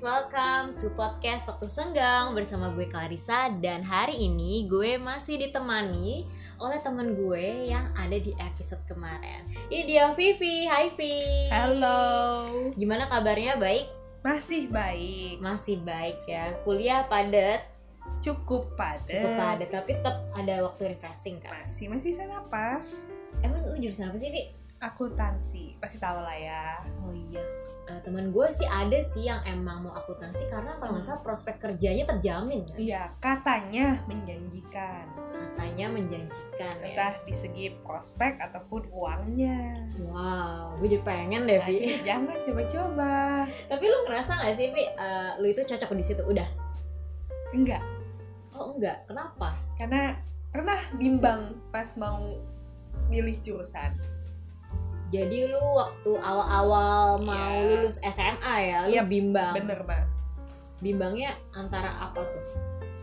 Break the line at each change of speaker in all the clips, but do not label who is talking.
welcome to podcast Waktu Senggang bersama gue Clarissa dan hari ini gue masih ditemani oleh temen gue yang ada di episode kemarin. Ini dia Vivi, hai Vivi.
Halo.
Gimana kabarnya? Baik?
Masih baik.
Masih baik ya. Kuliah padat,
Cukup padat.
cukup padat, tapi tetap ada waktu refreshing kan.
Masih masih saya napas.
Emang lu jurusan apa sih, Vi?
Akuntansi. Pasti tahu lah ya.
Oh iya, Eh, teman gue sih ada sih yang emang mau akuntansi karena kalau nggak salah prospek kerjanya terjamin kan.
Iya, katanya menjanjikan.
Katanya menjanjikan ya.
Entah di segi prospek ataupun uangnya.
Wow, gue jadi pengen deh, Vi.
Jangan coba-coba.
Tapi lu ngerasa gak sih, Vi, eh, lu itu cocok di situ? Udah?
Enggak,
Oh enggak, kenapa?
karena pernah bimbang pas mau milih jurusan.
Jadi lu waktu awal-awal mau
Iya.
lulus SMA ya, lu
Iya,
bimbang.
Bener, Mbak.
Bimbangnya antara apa tuh?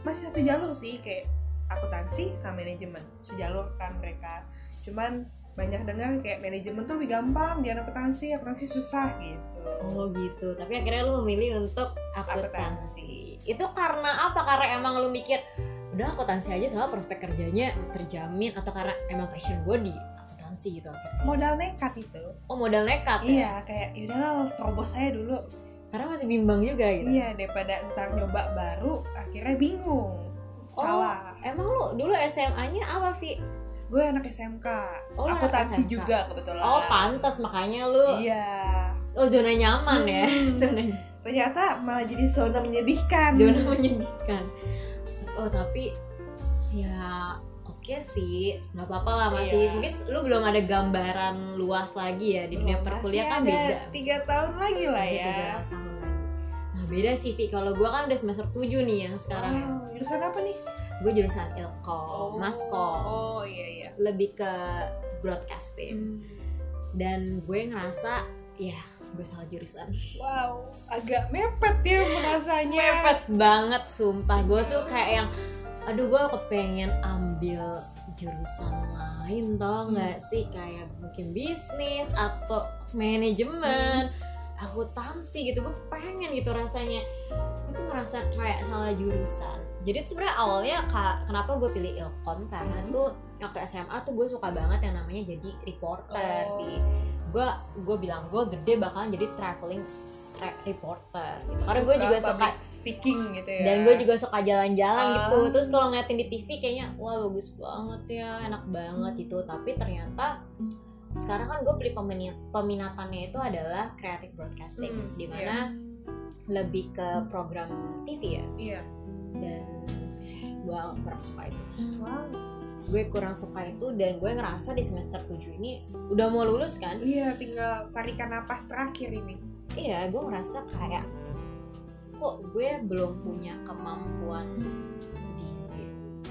Masih satu jalur sih kayak akuntansi sama manajemen. Sejalur kan mereka. Cuman banyak dengar kayak manajemen tuh lebih gampang, dia akuntansi, akuntansi susah gitu.
Oh gitu, tapi akhirnya lu memilih untuk akuntansi. Itu karena apa? Karena emang lu mikir, udah akuntansi aja soalnya prospek kerjanya terjamin atau karena emang passion gue di akuntansi gitu akhirnya.
Modal nekat itu.
Oh modal nekat ya?
Iya, kayak yaudahlah terobos saya dulu.
Karena masih bimbang juga gitu.
Iya, daripada ntar nyoba baru, akhirnya bingung.
Oh,
Salah.
Emang lu dulu SMA-nya apa, Vi?
Gue anak SMK.
Oh,
akuntansi
SMK.
juga kebetulan.
Oh, pantas makanya lu
Iya.
oh zona nyaman ya.
Hmm.
Zona
Ternyata malah jadi zona menyedihkan.
zona menyedihkan. Oh, tapi ya oke sih, nggak apa-apa lah masih.
Iya.
Mungkin lu belum ada gambaran luas lagi ya di dunia
Belum,
perkuliahan kan beda.
Tiga tahun lagi lah
Masih
ya.
tiga tahun lagi. Nah, beda sih, Vi. Kalau gua kan udah semester 7 nih yang sekarang.
Oh, jurusan apa nih?
Gue jurusan Ilkom, Maskom.
Oh iya iya.
Lebih ke broadcasting. Dan gue ngerasa ya gue salah jurusan.
Wow, agak mepet ya merasanya.
mepet banget sumpah gue tuh kayak yang aduh gue kepengen ambil jurusan lain tau nggak sih? Kayak mungkin bisnis atau manajemen. Akuntansi gitu gue pengen gitu rasanya. Gue tuh merasa kayak salah jurusan. Jadi sebenarnya awalnya kenapa gue pilih ilkom karena
Hmm.
tuh waktu SMA tuh gue suka banget yang namanya jadi reporter
Oh.
di gue gue bilang gue gede bakalan jadi traveling tra- reporter gitu. karena gue juga
Suka speaking gitu ya.
dan gue juga suka jalan-jalan
Ah.
gitu terus kalau ngeliatin di TV kayaknya wah bagus banget ya enak banget gitu tapi ternyata sekarang kan gue pilih peminat peminatannya itu adalah creative broadcasting
Hmm,
di mana lebih ke program TV ya
Iya.
dan gue kurang suka itu
Wow.
gue kurang suka itu dan gue ngerasa di semester 7 ini udah mau lulus kan
Iya, tinggal tarikan napas terakhir ini.
Iya gue ngerasa kayak kok gue belum punya kemampuan di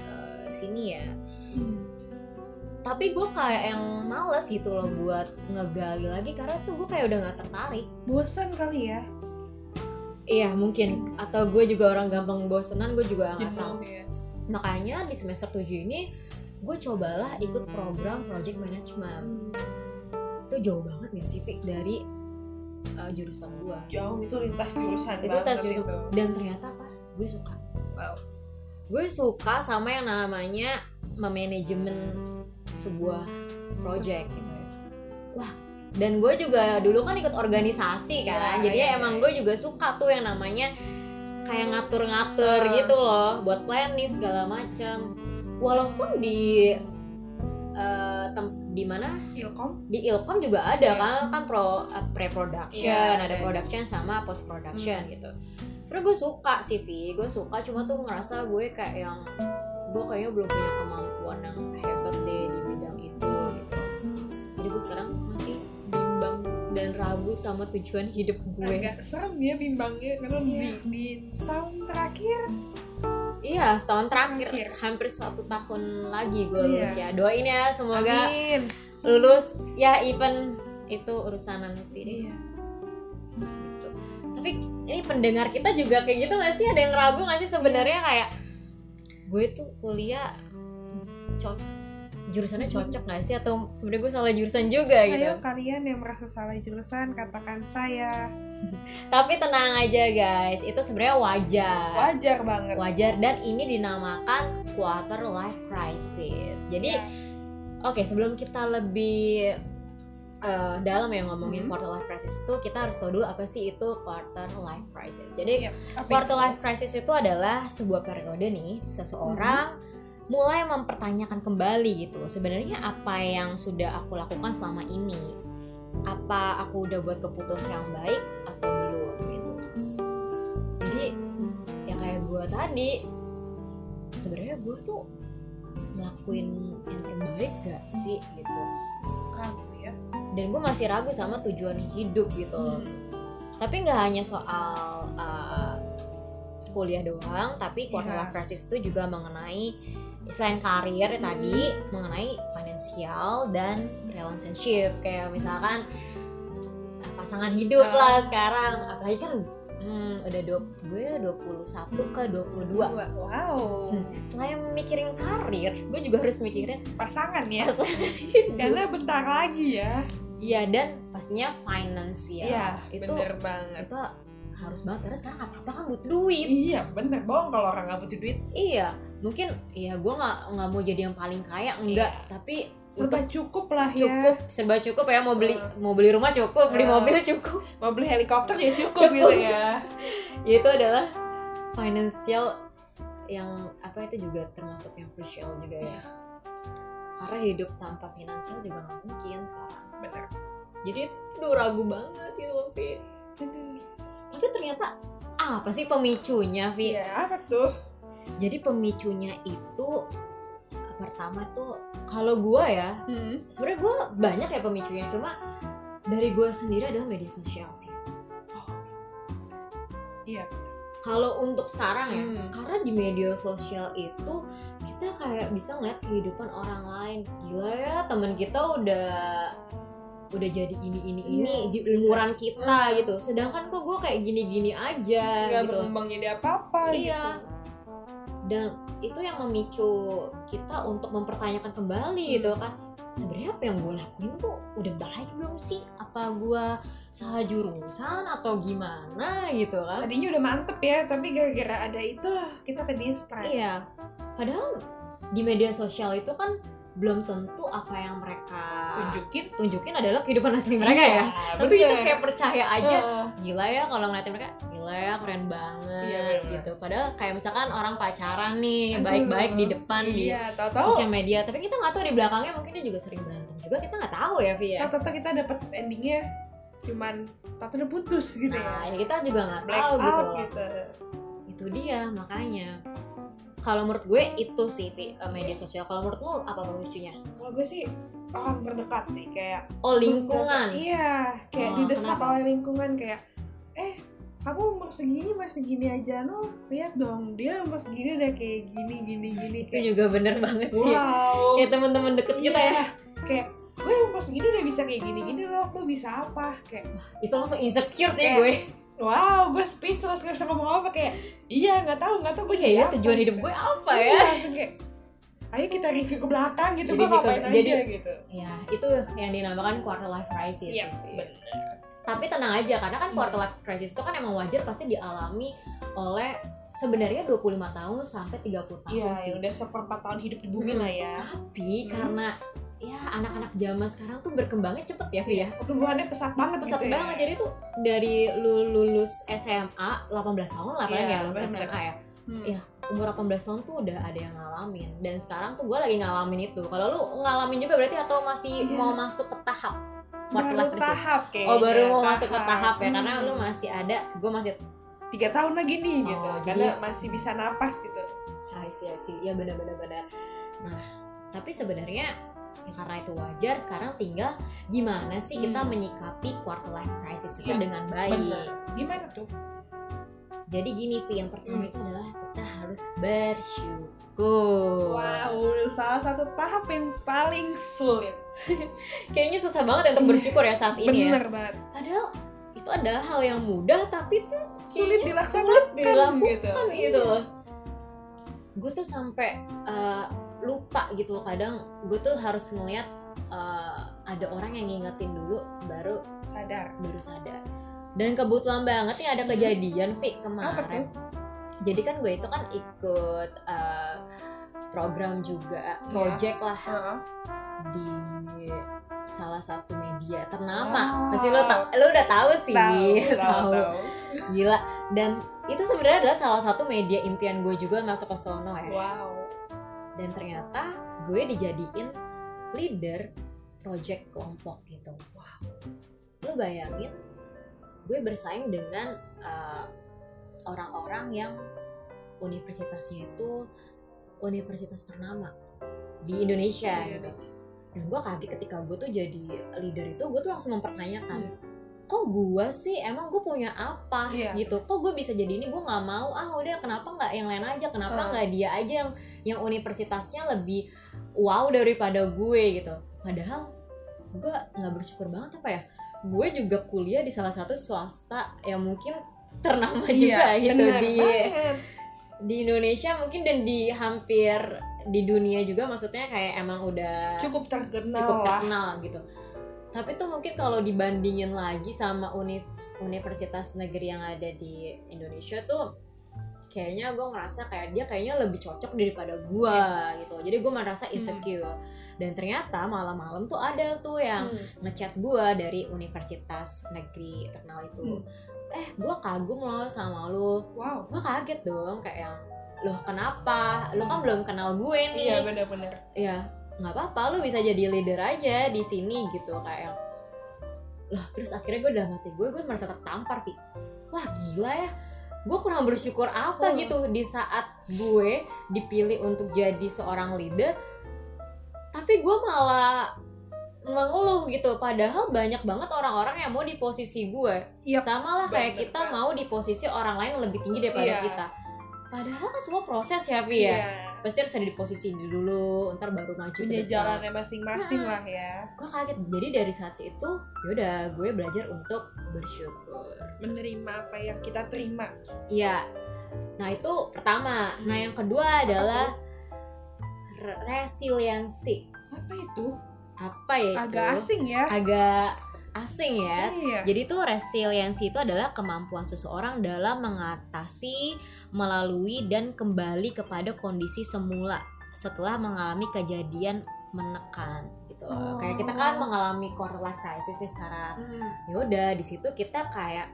eh, sini ya. Tapi gue kayak yang males gitu loh buat ngegali lagi karena tuh gue kayak udah nggak tertarik.
Bosan kali ya.
iya mungkin. Atau gue juga orang gampang bosenan gue juga nggak tahu.
Jenuh ya.
makanya di semester 7 ini gue cobalah ikut program project management. Itu jauh banget gak sih Fik dari eh, jurusan gue
Jauh itu lintas jurusan
itu
banget
jurusan
itu.
dan ternyata apa gue suka
Wow.
gue suka sama yang namanya memanajemen sebuah project gitu ya wah dan gue juga dulu kan ikut organisasi kan
Iya,
jadi
iya,
emang
iya.
gue juga suka tuh yang namanya kayak ngatur-ngatur
Ah.
gitu loh buat planning segala macam walaupun di eh, tem- di mana
Ilkom.
di Ilkom juga ada
Iya.
kan kan pro pre production
Iya,
ada
ada.
production sama post production
Hmm.
gitu sebenarnya gue suka sih Vi gue suka cuma tuh ngerasa gue kayak yang gue kayaknya belum punya kemampuan yang hebat deh di bidang itu gitu jadi gue sekarang masih dan ragu sama tujuan hidup gue
Agak serem ya bimbangnya karena
Iya.
di, di tahun terakhir
iya setahun terakhir
Terakhir.
hampir satu tahun lagi gue
Iya.
lulus ya doain ya semoga
Amin.
lulus ya even itu urusan nanti deh
Iya.
gitu. Tapi ini pendengar kita juga kayak gitu gak sih? Ada yang ragu gak sih sebenarnya kayak gue tuh kuliah cocok jurusannya cocok nggak sih? Atau sebenarnya gue salah jurusan juga gitu.
Ayo kalian yang merasa salah jurusan katakan saya.
tapi tenang aja guys. Itu sebenarnya wajar.
Wajar banget.
wajar. Dan ini dinamakan quarter life crisis. Jadi
Ya.
oke sebelum kita lebih eh, dalam ya ngomongin
Hmm.
quarter life crisis itu kita harus tahu dulu apa sih itu quarter life crisis. Jadi
apa
quarter life crisis itu adalah sebuah periode nih seseorang mulai mempertanyakan kembali gitu sebenarnya apa yang sudah aku lakukan selama ini apa aku udah buat keputusan yang baik atau belum gitu jadi ya kayak gue tadi sebenarnya gue tuh ngelakuin yang terbaik gak sih gitu
ya.
dan gue masih ragu sama tujuan hidup gitu
Hmm.
tapi nggak hanya soal uh, kuliah doang tapi quarter
Iya.
life crisis itu juga mengenai selain karir tadi mengenai finansial dan relationship kayak misalkan uh, pasangan hidup
Ah.
lah sekarang apalagi kan hmm, udah dua, gue 21 ke 22
Wow.
Hmm, selain mikirin karir gue juga harus mikirin
Pasangan ya.
pasangan hidup
Karena bentar lagi ya.
iya dan pastinya finansial
Iya,
itu
bener banget.
itu harus banget karena sekarang apa-apa kan butuh duit
Iya, bener. Bohong kalau orang nggak butuh duit.
iya mungkin ya gue nggak nggak mau jadi yang paling kaya enggak
Iya.
tapi
Serba cukup lah ya.
cukup serba cukup ya mau beli
Hmm.
mau beli rumah cukup beli
Hmm.
mobil cukup
Mau beli helikopter ya cukup,
Cukup.
gitu ya.
ya itu adalah financial yang apa itu juga termasuk yang crucial juga ya karena hidup tanpa finansial juga nggak mungkin sekarang
Bener.
jadi itu udah ragu banget gitu loh
Bener.
Tapi ternyata apa sih pemicunya Vi
Iya, apa tuh?
jadi pemicunya itu pertama tuh kalau gue ya
Hmm.
sebenarnya gue banyak ya pemicunya cuma dari gue sendiri adalah media sosial sih
Iya.
kalau untuk sekarang ya
Hmm.
karena di media sosial itu kita kayak bisa ngeliat kehidupan orang lain gila ya teman kita udah udah jadi ini ini ini
Iya.
di umuran kita gitu sedangkan kok gue kayak gini gini aja
Nggak
gitu
berkembang jadi apa-apa
Iya.
gitu.
dan itu yang memicu kita untuk mempertanyakan kembali
Hmm.
gitu kan sebenarnya apa yang gue lakuin tuh udah baik belum sih apa gue salah jurusan atau gimana gitu kan
Tadinya udah mantep ya, tapi gara-gara ada itu kita ke distract.
iya padahal di media sosial itu kan belum tentu apa yang mereka
Tunjukin.
tunjukin adalah kehidupan asli mereka ya.
Iya,
tapi itu kayak percaya aja
Heeh.
gila ya kalau ngeliatin mereka gila ya keren banget
Iya, bener.
gitu. Padahal kayak misalkan orang pacaran nih baik-baik di depan di
Iya, tahu-tahu.
sosial media tapi kita nggak tahu di belakangnya mungkin dia juga sering berantem juga kita nggak tahu ya Vi ya
tahu kita dapat endingnya cuman tahu udah putus gitu
nah
ya.
ya kita juga nggak tahu gitu
out gitu.
itu dia makanya kalau menurut gue itu sih eh, media sosial. Kalau menurut lo apa pemicunya?
Kalau gue sih orang terdekat sih kayak
oh lingkungan?
Iya, kayak
Oh,
didesak oleh lingkungan kayak eh kamu umur segini masih gini aja no lihat dong dia umur segini udah kayak gini gini gini.
Itu
kayak
juga bener banget sih.
Wow.
Kayak teman-teman deket kita
Iya,
ya.
Kayak gue umur segini udah bisa kayak gini gini loh lo bisa apa? Kayak
itu langsung insecure sih
Kayak,
gue
wow gue speechless gak bisa ngomong apa kayak iya nggak tahu nggak tahu gue
iya
jadi
ya
apa,
tujuan hidup
gitu.
gue apa
Iya,
ya
langsung kayak ayo kita review ke belakang gitu
Jadi
gue
di-
ngapain
jadi-
aja gitu
ya itu yang dinamakan quarter life crisis
iya bener
tapi tenang aja karena kan
Hmm.
quarter life crisis itu kan emang wajar pasti dialami oleh sebenarnya 25 tahun sampai 30 tahun
iya
Vi.
yang udah seperempat tahun hidup di bumi
Hmm.
lah ya
tapi
Hmm.
karena ya anak-anak zaman sekarang tuh berkembangnya cepet ya Vi ya
pertumbuhannya pesat banget
pesat
gitu ya.
banget jadi tuh dari lu lulus SMA 18 tahun lah paling
Iya,
ya lulus
bener.
SMA ya
Hmm.
Iya. umur 18 tahun tuh udah ada yang ngalamin dan sekarang tuh gue lagi ngalamin itu kalau lu ngalamin juga berarti atau masih
Iya.
mau masuk ke tahap
baru tahap kayaknya
oh baru mau masuk ke tahap ya
Hmm.
karena lu masih ada gue masih
tiga tahun lagi nih
Oh,
gitu
jadi-
karena masih bisa napas gitu
I see, I see. ya benar benar benar nah tapi sebenarnya ya karena itu wajar sekarang tinggal gimana sih kita
Hmm.
menyikapi quarter life crisis itu
Iya,
dengan baik.
bener. Gimana tuh?
Jadi gini Vi yang pertama
Hmm.
itu adalah kita harus bersyukur.
Wow salah satu tahap yang paling sulit.
Kayaknya susah banget ya untuk bersyukur ya saat ini ya.
Bener banget.
Padahal itu adalah hal yang mudah tapi tuh
sulit dilaksanakan
sulit dilakukan
gitu.
gitu loh. Gue tuh sampai uh, lupa gitu loh. Kadang gue tuh harus ngeliat eh, ada orang yang ngingetin dulu baru
sadar.
baru sadar. Dan kebetulan banget nih ada kejadian Vi kemarin. Jadi kan gue itu kan ikut eh, program juga
Iya.
project lah.
Heeh.
di salah satu media ternama.
Wow.
pasti lo ta- lo udah tahu sih.
Tahu tahu
Tahu.
tahu.
Gila. Dan itu sebenarnya adalah salah satu media impian gue juga masuk ke sono ya.
Wow
dan ternyata gue dijadiin leader project kelompok gitu. Wow. Lo bayangin gue bersaing dengan uh, orang-orang yang universitasnya itu universitas ternama di Indonesia
Iya,
gitu. Dan gue kaget ketika gue tuh jadi leader itu gue tuh langsung mempertanyakan
Hmm.
Kok gue sih? Emang gue punya apa
Iya.
gitu? Kok gue bisa jadi ini? Gue nggak mau. Ah udah kenapa nggak yang lain aja? Kenapa
Hmm.
nggak dia aja yang yang universitasnya lebih wow daripada gue gitu? Padahal gue nggak bersyukur banget apa ya? Gue juga kuliah di salah satu swasta yang mungkin ternama juga
Iya,
gitu
bener
di
banget.
di Indonesia mungkin dan di hampir di dunia juga maksudnya kayak emang udah
cukup terkenal
cukup
lah.
terkenal gitu tapi tuh mungkin kalau dibandingin lagi sama univ- universitas negeri yang ada di Indonesia tuh kayaknya gue ngerasa kayak dia kayaknya lebih cocok daripada gue gitu jadi gue merasa insecure. Dan ternyata malam-malam tuh ada tuh yang
Hmm.
ngechat gue dari universitas negeri terkenal itu. Eh gue kagum loh sama lu.
Wow.
Gue kaget dong kayak yang loh kenapa? Lu kan belum kenal gue nih.
iya. benar-benar
ya nggak apa-apa lu bisa jadi leader aja di sini gitu kayak loh terus akhirnya gue dalam hati gue gue merasa tertampar Vi wah gila ya gue kurang bersyukur apa
Hmm.
gitu di saat gue dipilih untuk jadi seorang leader tapi gue malah mengeluh gitu. Padahal banyak banget orang-orang yang mau di posisi gue
Yap,
sama lah kayak
bener
kita mau di posisi orang lain yang lebih tinggi daripada
Iya.
kita. Padahal kan semua proses ya Vi ya.
Iya
pasti harus ada di posisi dulu ntar baru maju
punya jalannya masing-masing
Nah.
lah ya.
gue kaget. Jadi dari saat itu yaudah gue belajar untuk bersyukur.
Menerima apa yang kita terima.
Iya. Nah itu pertama. Nah yang kedua adalah re- resiliensi.
Apa itu?
Apa ya itu?
Agak asing ya.
Agak asing ya.
Iya.
Jadi tuh resiliensi itu adalah kemampuan seseorang dalam mengatasi, melalui dan kembali kepada kondisi semula setelah mengalami kejadian menekan gitu.
Oh.
Kayak kita kan mengalami quarter life crisis nih sekarang.
Hmm.
Ya udah di situ kita kayak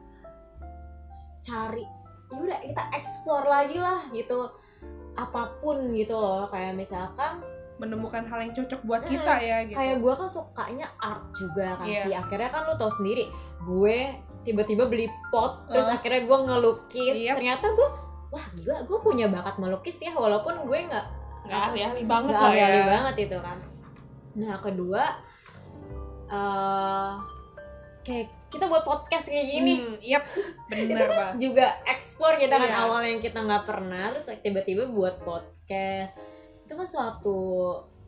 cari ya udah kita explore lagi lah gitu apa pun gitu loh kayak misalkan
menemukan hal yang cocok buat
Hmm,
kita ya gitu
kayak gue kan sukanya art juga kan
Iya.
Fi. akhirnya kan lu tau sendiri gue tiba-tiba beli pot terus
Uh.
akhirnya gue ngelukis
Yep.
ternyata gue wah gila gue punya bakat melukis ya walaupun gue nggak
nggak ahli-ahli banget
nggak
lah
ahli
ya
banget itu kan nah kedua eh kayak kita buat podcast kayak gini
Hmm, yep
itu
bener
kan
banget
juga ekspor kita kan
Iya.
awal yang kita nggak pernah terus tiba-tiba buat podcast itu kan suatu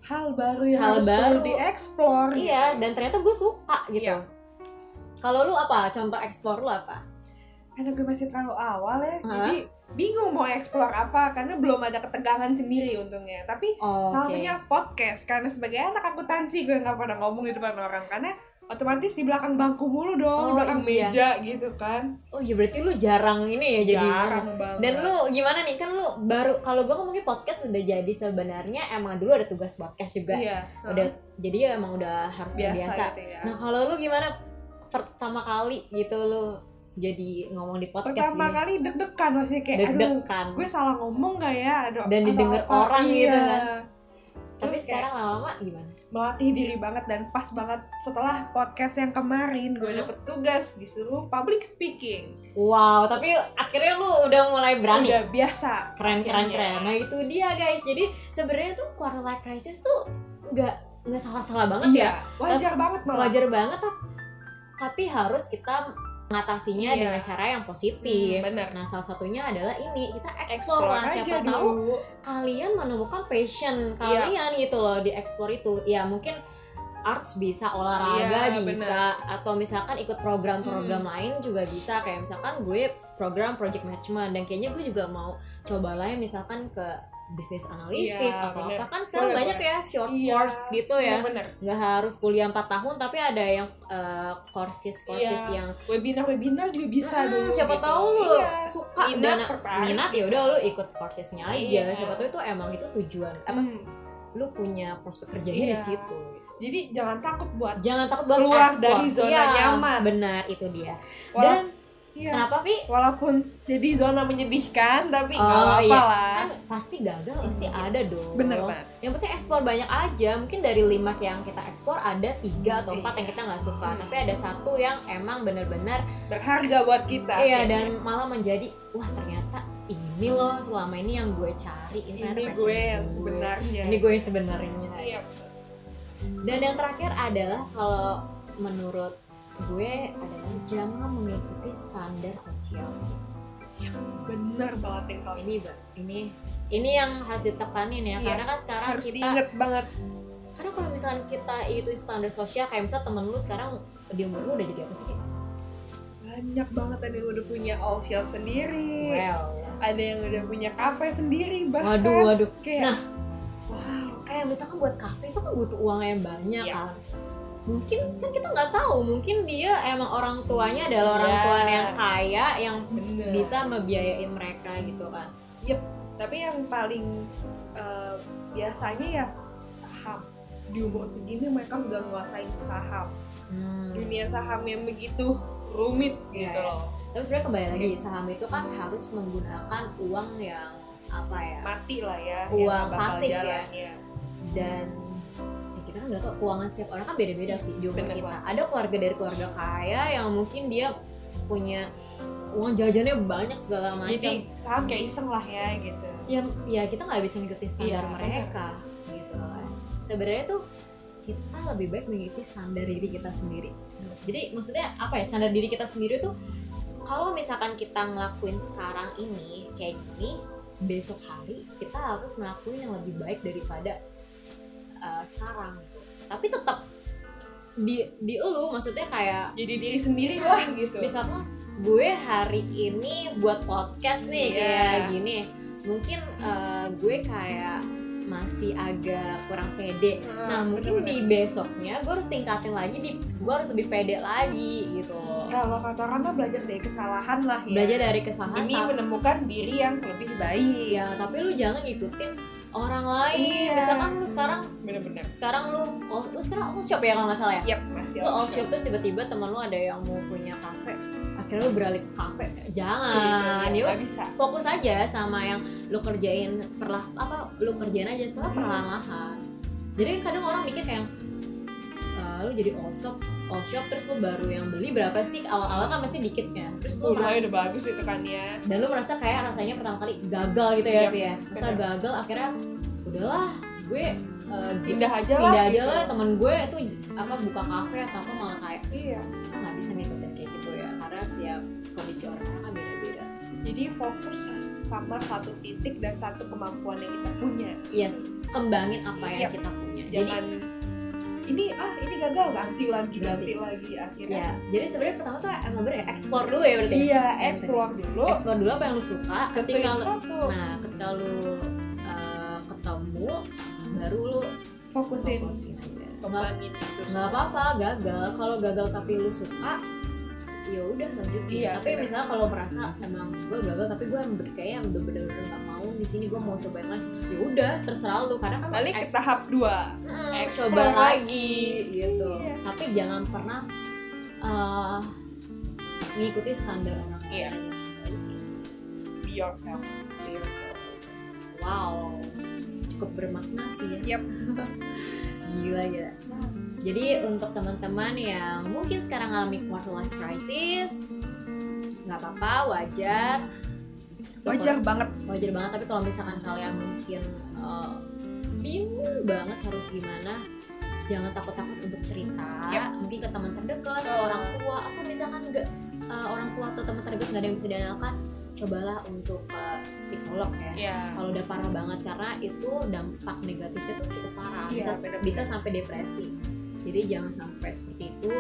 hal baru yang
Hal
harus
baru.
dieksplor
Iya, dan ternyata gue suka gitu.
Iya.
Kalau lu apa? Contoh ekspor lu apa?
karena gue masih terlalu awal ya
Hah?
jadi bingung mau eksplor apa karena belum ada ketegangan sendiri untungnya tapi
Oh,
salah satunya podcast karena sebagai anak akuntansi gue nggak pernah ngomong di depan orang karena otomatis di belakang bangku mulu
Oh,
dong di belakang
iya.
meja gitu kan
Oh iya berarti lu jarang ini ya jadi.
jarang banget
Dan lu gimana nih kan lu baru kalau gue ngomongin podcast udah jadi sebenarnya emang dulu ada tugas podcast juga.
iya
Udah jadi ya emang udah harus
biasa,
biasa.
gitu ya
Nah kalau lu gimana pertama kali gitu lu jadi ngomong di podcast
pertama
gini?
kali deg-degan maksudnya kayak aduh
Deg-degan.
gue salah ngomong gak ya aduh,
Dan didengar orang
iya.
gitu kan. Tapi
Terus
sekarang lama-lama gimana?
melatih diri banget dan pas banget setelah podcast yang kemarin gue
Hmm.
dapet tugas disuruh public speaking
Wow, tapi akhirnya lu udah mulai berani.
udah biasa
keren keren keren nah itu dia guys jadi sebenarnya tuh quarter life crisis tuh nggak nggak salah salah banget ya
iya wajar banget malah
wajar banget tap- tapi harus kita mengatasinya
Iya.
dengan cara yang positif
Hmm, bener.
nah salah satunya adalah ini kita
explore
explore lah
aja
siapa tahu
dulu
kalian menemukan passion
Iya.
kalian gitu loh di explore itu ya mungkin arts bisa olahraga
Iya,
bisa atau misalkan ikut program-program
Hmm.
lain juga bisa kayak misalkan gue program project management dan kayaknya gue juga mau coba lah ya misalkan ke bisnis analisis
Iya,
atau
bener.
apa kan sekarang
Boleh,
banyak
boleh.
ya short
Iya,
course gitu ya
bener
nggak harus kuliah 4 tahun tapi ada yang uh, courses courses
Iya.
yang
webinar webinar juga bisa
Hmm,
dulu
siapa
gitu.
tahu lu
Iya.
suka
Minat,
minat ya udah lu ikut courses-nya aja
Iya.
siapa tahu itu emang itu tujuan apa
Hmm.
lu punya prospek kerjanya di
Iya.
situ
jadi jangan takut buat
jangan takut buat
Keluar
ekspor.
dari zona
Iya,
nyaman.
benar itu dia
Wala-
dan
iya.
kenapa Vi
walaupun jadi zona menyedihkan tapi nggak
Oh,
apa-apa
iya.
lah
kan pasti gagal pasti
Iya.
ada dong
bener banget
yang penting eksplor banyak aja mungkin dari lima yang kita eksplor ada tiga atau empat
Iya.
yang kita nggak suka
Hmm.
tapi ada satu yang emang bener-bener
berharga buat kita
iya dan malah menjadi wah ternyata ini loh selama ini yang gue cari
ini
passion
gue yang
gue.
sebenarnya
ini gue yang sebenarnya
iya
dan yang terakhir adalah kalau menurut gue adalah jangan mengikuti standar sosial
benar banget yang kau
ini Mbak, ini ini yang harus ditekanin ya
Iya.
karena kan sekarang
harus
kita
diinget banget
karena kalau misalkan kita itu standar sosial kayak misal temen lu sekarang di umur lu udah jadi apa sih
banyak banget ada yang udah punya all shop sendiri
well
ada yang udah punya kafe sendiri bahkan
waduh waduh
kayak
Nah.
wow
kayak misalkan buat kafe itu kan butuh uang yang banyak
Iya.
kan mungkin kan kita nggak tahu mungkin dia emang orang tuanya adalah orang
Iya.
tuanya yang kaya yang
bener
bisa membiayain mereka gitu kan
tapi yang paling eh, biasanya ya saham di umur segini mereka sudah menguasai saham
Hmm.
dunia saham yang begitu rumit
Iya,
gitu
iya.
loh
tapi sebenarnya kembali lagi saham itu kan harus menggunakan uang yang apa ya
mati lah ya
Uang pasif ya.
jalan, ya.
dan ya kita kan nggak tahu keuangan setiap orang kan beda-beda Vi, di umur
Bener
kita.
banget.
ada keluarga dari keluarga kaya yang mungkin dia punya uang jajannya banyak segala macam.
Jadi saham kayak iseng lah ya gitu.
Ya ya kita nggak bisa ngikutin standar
Iya,
mereka gitu kan sebenarnya tuh kita lebih baik mengikuti standar diri kita sendiri. Jadi maksudnya apa ya standar diri kita sendiri tuh kalau misalkan kita ngelakuin sekarang ini kayak gini besok hari kita harus melakukan yang lebih baik daripada uh, sekarang. Tapi tetap di di lu maksudnya kayak
jadi diri sendiri lah gitu.
misalnya gue hari ini buat podcast nih
Iya.
kayak gini. Mungkin uh, gue kayak masih agak kurang pede. Nah mungkin di besoknya gue harus tingkatin lagi di gue harus lebih pede lagi gitu.
Kalau kata orang mah belajar dari kesalahan lah ya.
Belajar dari kesalahan
ini menemukan diri yang lebih baik.
Ya tapi lu jangan ngikutin orang lain.
Iya.
misalkan lu sekarang
bener-bener.
sekarang lu oh, lu sekarang all shop ya kalau nggak salah ya?
Yap, masih
lu all shop. terus tiba-tiba teman lu ada yang mau punya kafe akhirnya lu beralih ke kafe. Jangan. Ya
bisa.
fokus aja sama yang lu kerjain perlah apa lu kerjain aja setelah
Hmm.
perlahan-lahan. Jadi kadang orang mikir kayak "Eh, lu jadi all shop all shop terus lu baru yang beli berapa sih? Awal-awal kan masih dikit kan? Terus lu merasa,
udah bagus itu kan ya.
Dan lu merasa kayak rasanya pertama kali gagal gitu ya
Yap,
Pi ya? Masa gagal akhirnya udahlah gue uh,
pindah aja lah
pindah aja
gitu.
lah. Temen gue itu apa buka kafe atau apa malah kayak
iya.
Kita nggak bisa ngikutin kayak gitu ya. Karena setiap kondisi orang kan beda-beda.
Jadi fokus sama satu titik dan satu kemampuan yang kita punya.
Yes kembangin apa yang
Iya.
kita punya. Jadi
jangan ini ah ini gagal ganti lagi
Ganti.
ganti lagi akhirnya.
Ya jadi sebenarnya pertama tuh emang bener ya ekspor dulu ya berarti
iya
Ya,
explore dulu.
Ekspor dulu apa yang lu suka ketika lu
satu.
nah ketika lu uh, ketemu baru lu
fokusin.
fokusin aja. Nggak nggak apa-apa gagal. Kalau gagal tapi lu suka ya udah lanjutin
Iya,
tapi
bener.
misalnya kalau merasa emang gue gagal tapi gue emang kayaknya udah bener-bener nggak mau di sini gue mau coba yang lain ya udah terserah lu karena kan
balik ke tahap dua
Hmm, coba
lagi.
lagi gitu
Iya.
tapi jangan pernah uh, ngikuti standar orang
Iya.
lain di sini
be yourself
Be yourself. wow cukup bermakna sih ya
Yap.
gila ya jadi untuk teman-teman yang mungkin sekarang alami quarter life crisis nggak apa-apa wajar.
Wajar banget.
Wajar banget tapi kalau misalkan kalian mungkin uh, bingung banget harus gimana jangan takut-takut untuk cerita.
Yap.
mungkin ke teman terdekat ke orang tua atau misalkan nggak uh, orang tua atau teman terdekat nggak ada yang bisa diandalkan cobalah untuk uh, psikolog ya.
Ya
kalau udah parah banget karena itu dampak negatifnya tuh cukup parah.
Iya,
bisa bisa sampai depresi jadi jangan sampai seperti itu.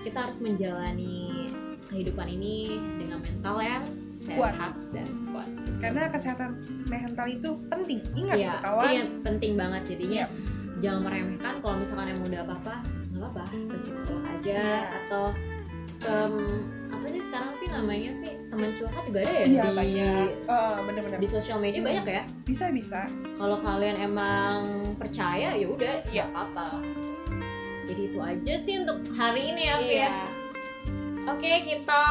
Kita harus menjalani kehidupan ini dengan mental yang
Kuat.
sehat dan kuat.
Karena kesehatan mental itu penting. Ingat itu kawan.
iya penting banget jadinya.
Yap.
jangan meremehkan. Kalau misalkan emang udah apa-apa nggak apa-apa. Ke psikolog aja.
Iya.
atau ke apa sih sekarang sih namanya sih? Teman curhat juga ada ya
iya
di
banyak. Eh, bener-bener.
di sosial media banyak ya?
Bisa bisa.
Kalau kalian emang percaya ya udah
Iya.
ya apa-apa jadi itu aja sih untuk hari ini ya
Iya.
ya oke kita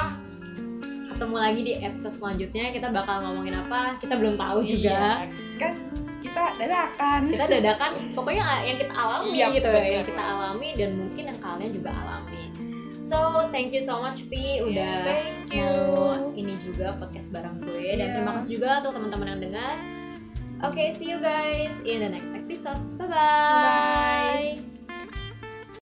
ketemu lagi di episode selanjutnya. Kita bakal ngomongin apa? Kita belum tahu juga.
Iya, kan kita dadakan.
Kita dadakan pokoknya yang kita alami
Iya,
gitu ya yang kita alami dan mungkin yang kalian juga alami. So thank you so much Vi udah
Iya, thank you.
mau ini juga podcast bareng gue. Dan
Iya.
terima kasih juga untuk teman-teman yang dengar. Oke see you guys in the next episode. Bye bye,
Bye.